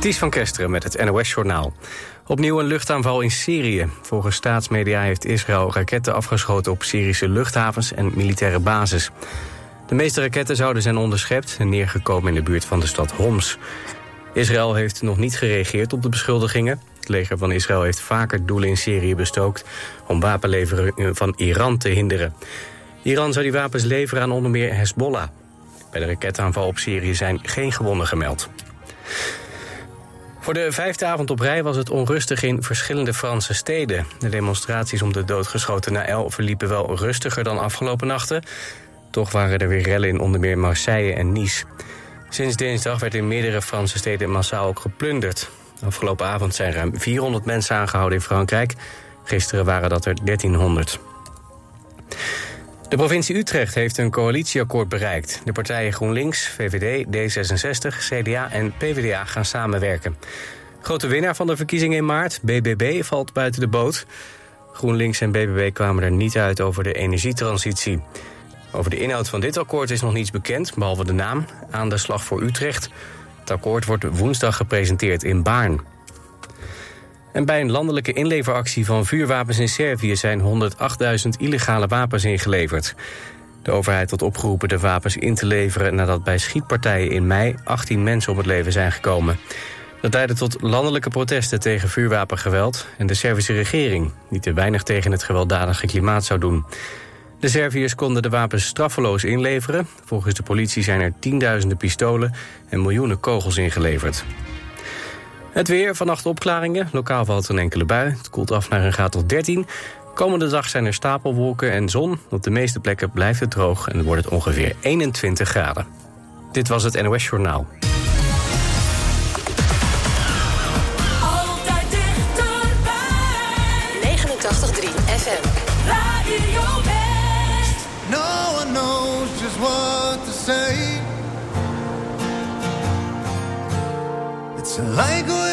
Ties van Kesteren met het NOS-journaal. Opnieuw een luchtaanval in Syrië. Volgens staatsmedia heeft Israël raketten afgeschoten op Syrische luchthavens en militaire bases. De meeste raketten zouden zijn onderschept en neergekomen in de buurt van de stad Homs. Israël heeft nog niet gereageerd op de beschuldigingen. Het leger van Israël heeft vaker doelen in Syrië bestookt... om wapenleveringen van Iran te hinderen. Iran zou die wapens leveren aan onder meer Hezbollah. Bij de raketaanval op Syrië zijn geen gewonden gemeld. Voor de vijfde avond op rij was het onrustig in verschillende Franse steden. De demonstraties om de doodgeschoten Naël verliepen wel rustiger dan afgelopen nachten. Toch waren er weer rellen in onder meer Marseille en Nice. Sinds dinsdag werd in meerdere Franse steden massaal ook geplunderd. Afgelopen avond zijn ruim 400 mensen aangehouden in Frankrijk. Gisteren waren dat er 1300. De provincie Utrecht heeft een coalitieakkoord bereikt. De partijen GroenLinks, VVD, D66, CDA en PvdA gaan samenwerken. Grote winnaar van de verkiezingen in maart, BBB, valt buiten de boot. GroenLinks en BBB kwamen er niet uit over de energietransitie. Over de inhoud van dit akkoord is nog niets bekend, behalve de naam, aan de slag voor Utrecht. Het akkoord wordt woensdag gepresenteerd in Baarn. En bij een landelijke inleveractie van vuurwapens in Servië zijn 108.000 illegale wapens ingeleverd. De overheid had opgeroepen de wapens in te leveren nadat bij schietpartijen in mei 18 mensen om het leven zijn gekomen. Dat leidde tot landelijke protesten tegen vuurwapengeweld en de Servische regering, die te weinig tegen het gewelddadige klimaat zou doen. De Serviërs konden de wapens straffeloos inleveren. Volgens de politie zijn er tienduizenden pistolen en miljoenen kogels ingeleverd. Het weer, vannacht opklaringen. Lokaal valt een enkele bui. Het koelt af naar een graad tot 13. Komende dag zijn er stapelwolken en zon. Op de meeste plekken blijft het droog en wordt het ongeveer 21 graden. Dit was het NOS Journaal. 来过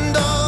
and all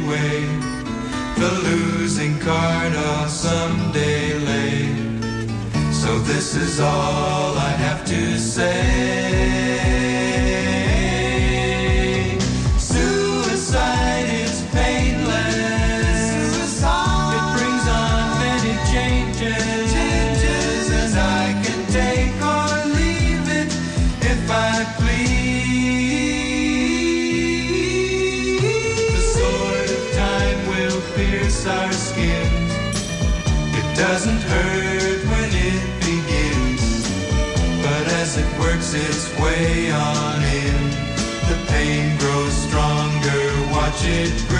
anyway. The losing card I'll someday lay. So this is all I have to say. its way on in. The pain grows stronger, watch it grow.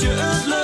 je het leuk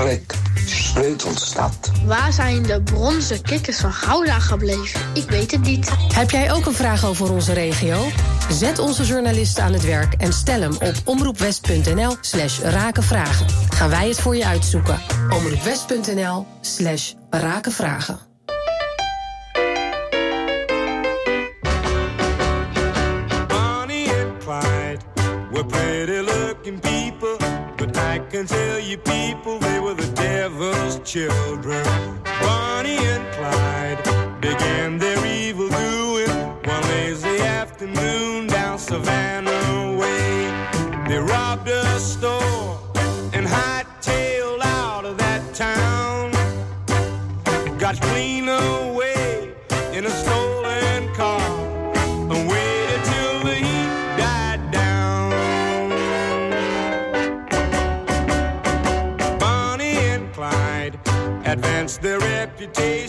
schrik. Waar zijn de bronzen kikkers van Gouda gebleven? Ik weet het niet. Heb jij ook een vraag over onze regio? Zet onze journalisten aan het werk en stel hem op omroepwest.nl slash rakenvragen. Gaan wij het voor je uitzoeken. omroepwest.nl slash rakenvragen. can tell you people children.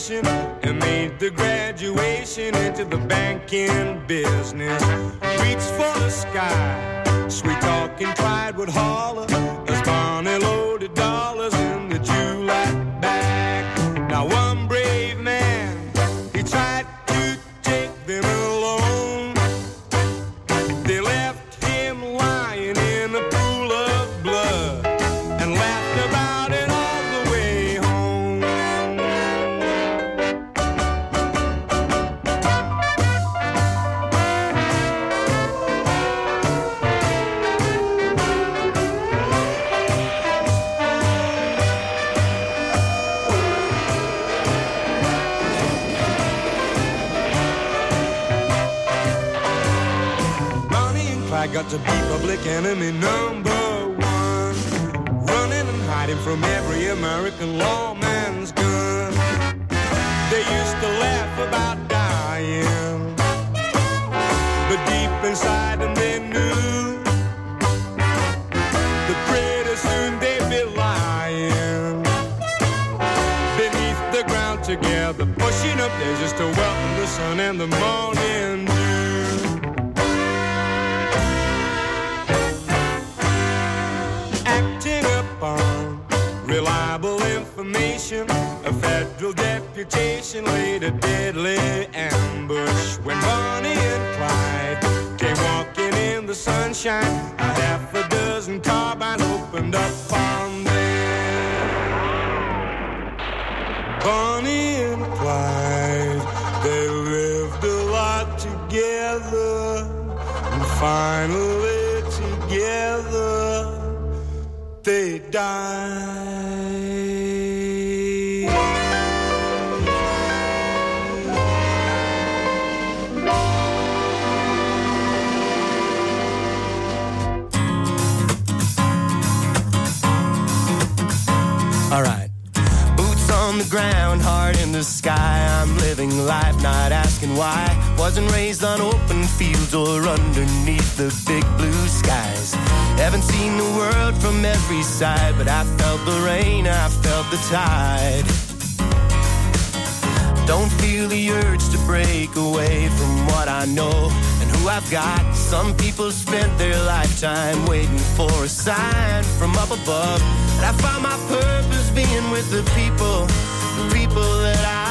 station and made the graduation into the banking business. Reached for the sky, sweet talking pride would holler as Barney Lowe public enemy number one. Running and hiding from every American lawman's gun. They used to laugh about dying, but deep inside them they knew that pretty soon they'd be lying beneath the ground together, pushing up there just to welcome the sun and the morning a federal deputation laid a deadly ambush when Bonnie and Clyde came walking in the sunshine. A half a dozen carbines opened up on them. Bonnie and Clyde, they lived a lot together, and finally together they died. Ground, heart in the sky. I'm living life, not asking why. Wasn't raised on open fields or underneath the big blue skies. Haven't seen the world from every side, but I felt the rain, I felt the tide. Don't feel the urge to break away from what I know and who I've got. Some people spent their lifetime waiting for a sign from up above. And I found my purpose being with the people, people that I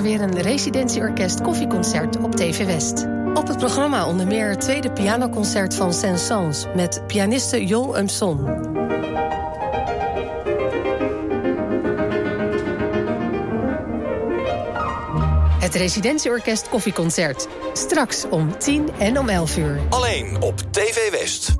er weer een residentieorkest koffieconcert op TV West. Op het programma onder meer het tweede pianoconcert van Saint-Saëns... met pianiste Jo Umson. Het residentieorkest koffieconcert. Straks om 10 en om 11 uur. Alleen op TV West.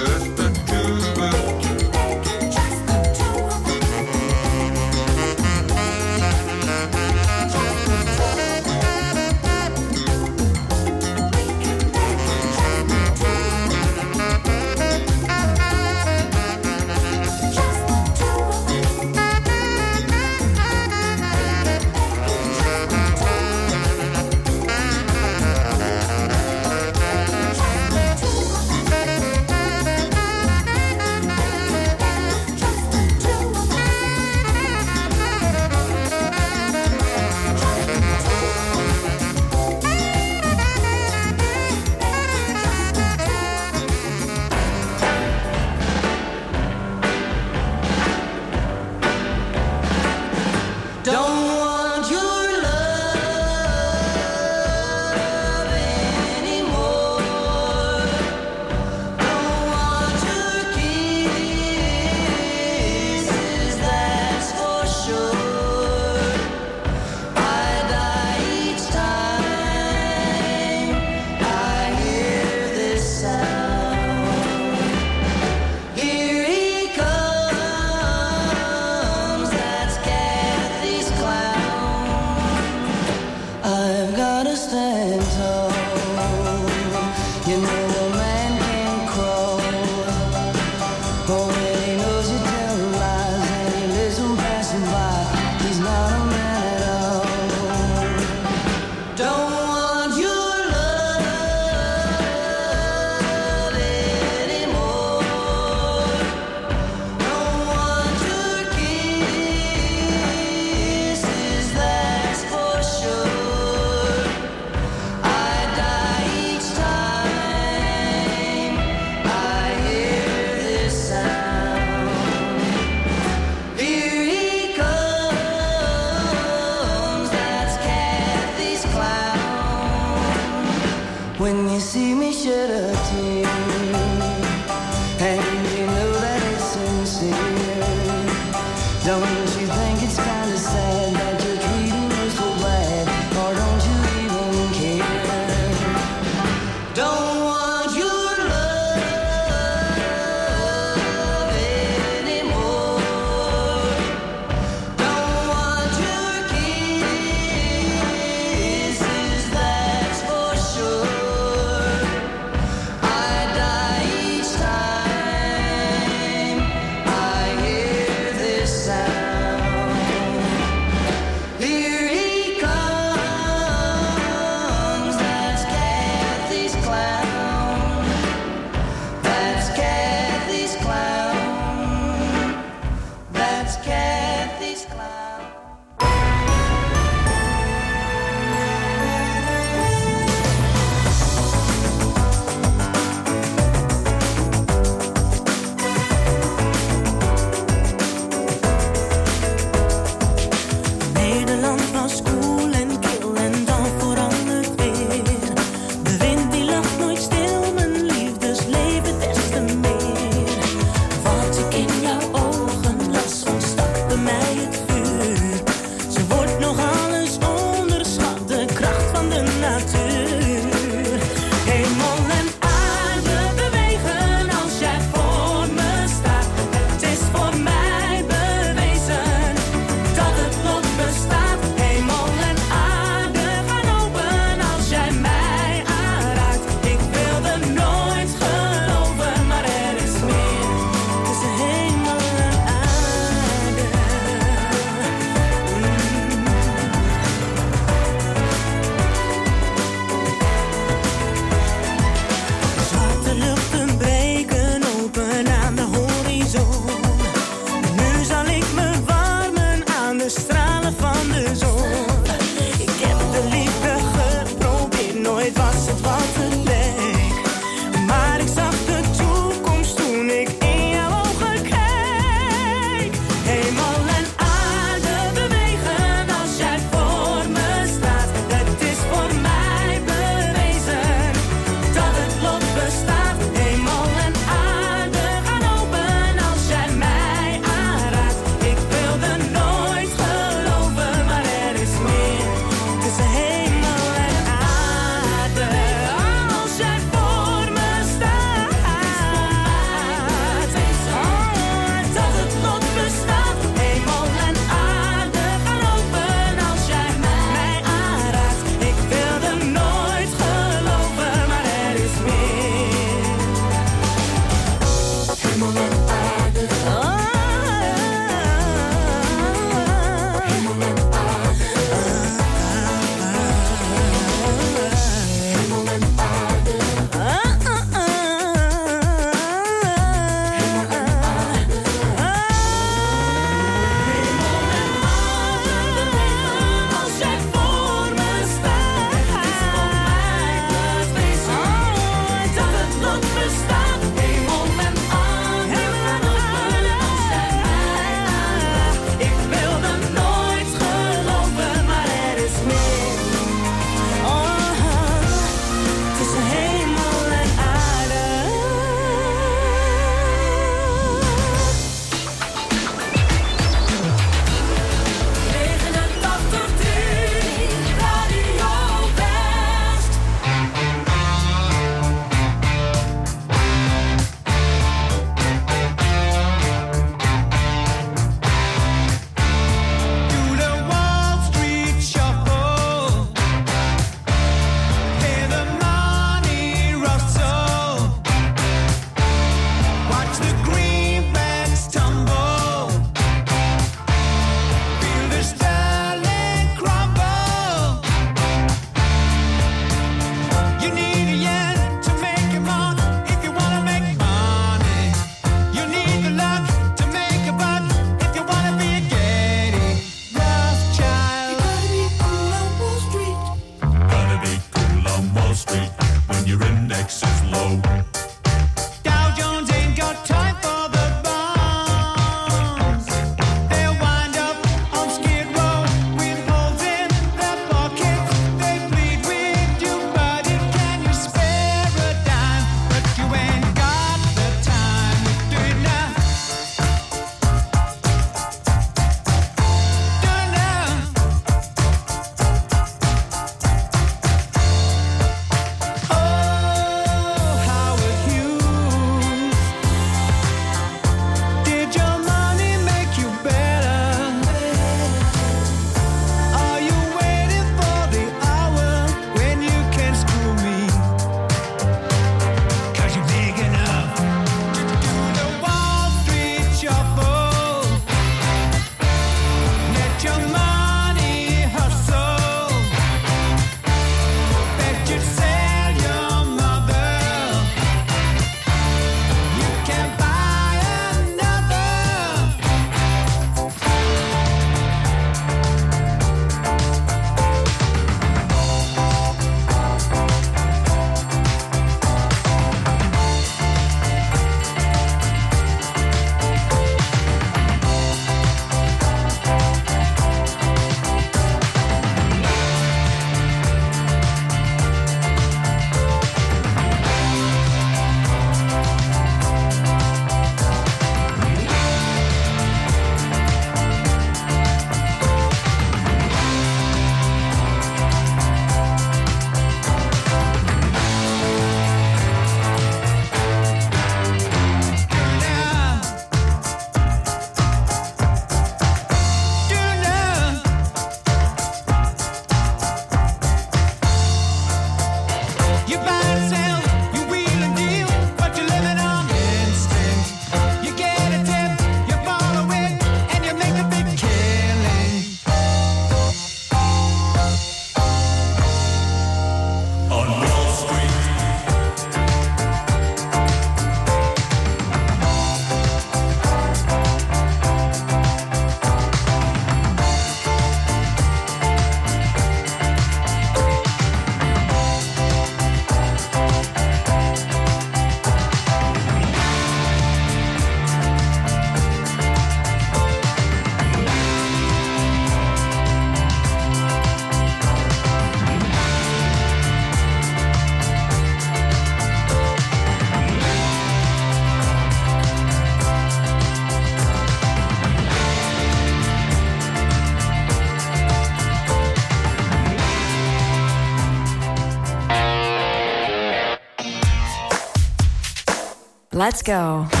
Let's go. Mm.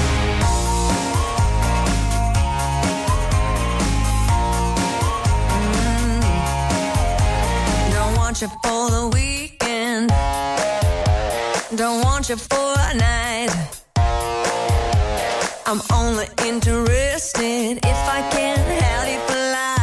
Don't want you for the weekend. Don't want you for a night. I'm only interested if I can have you for life.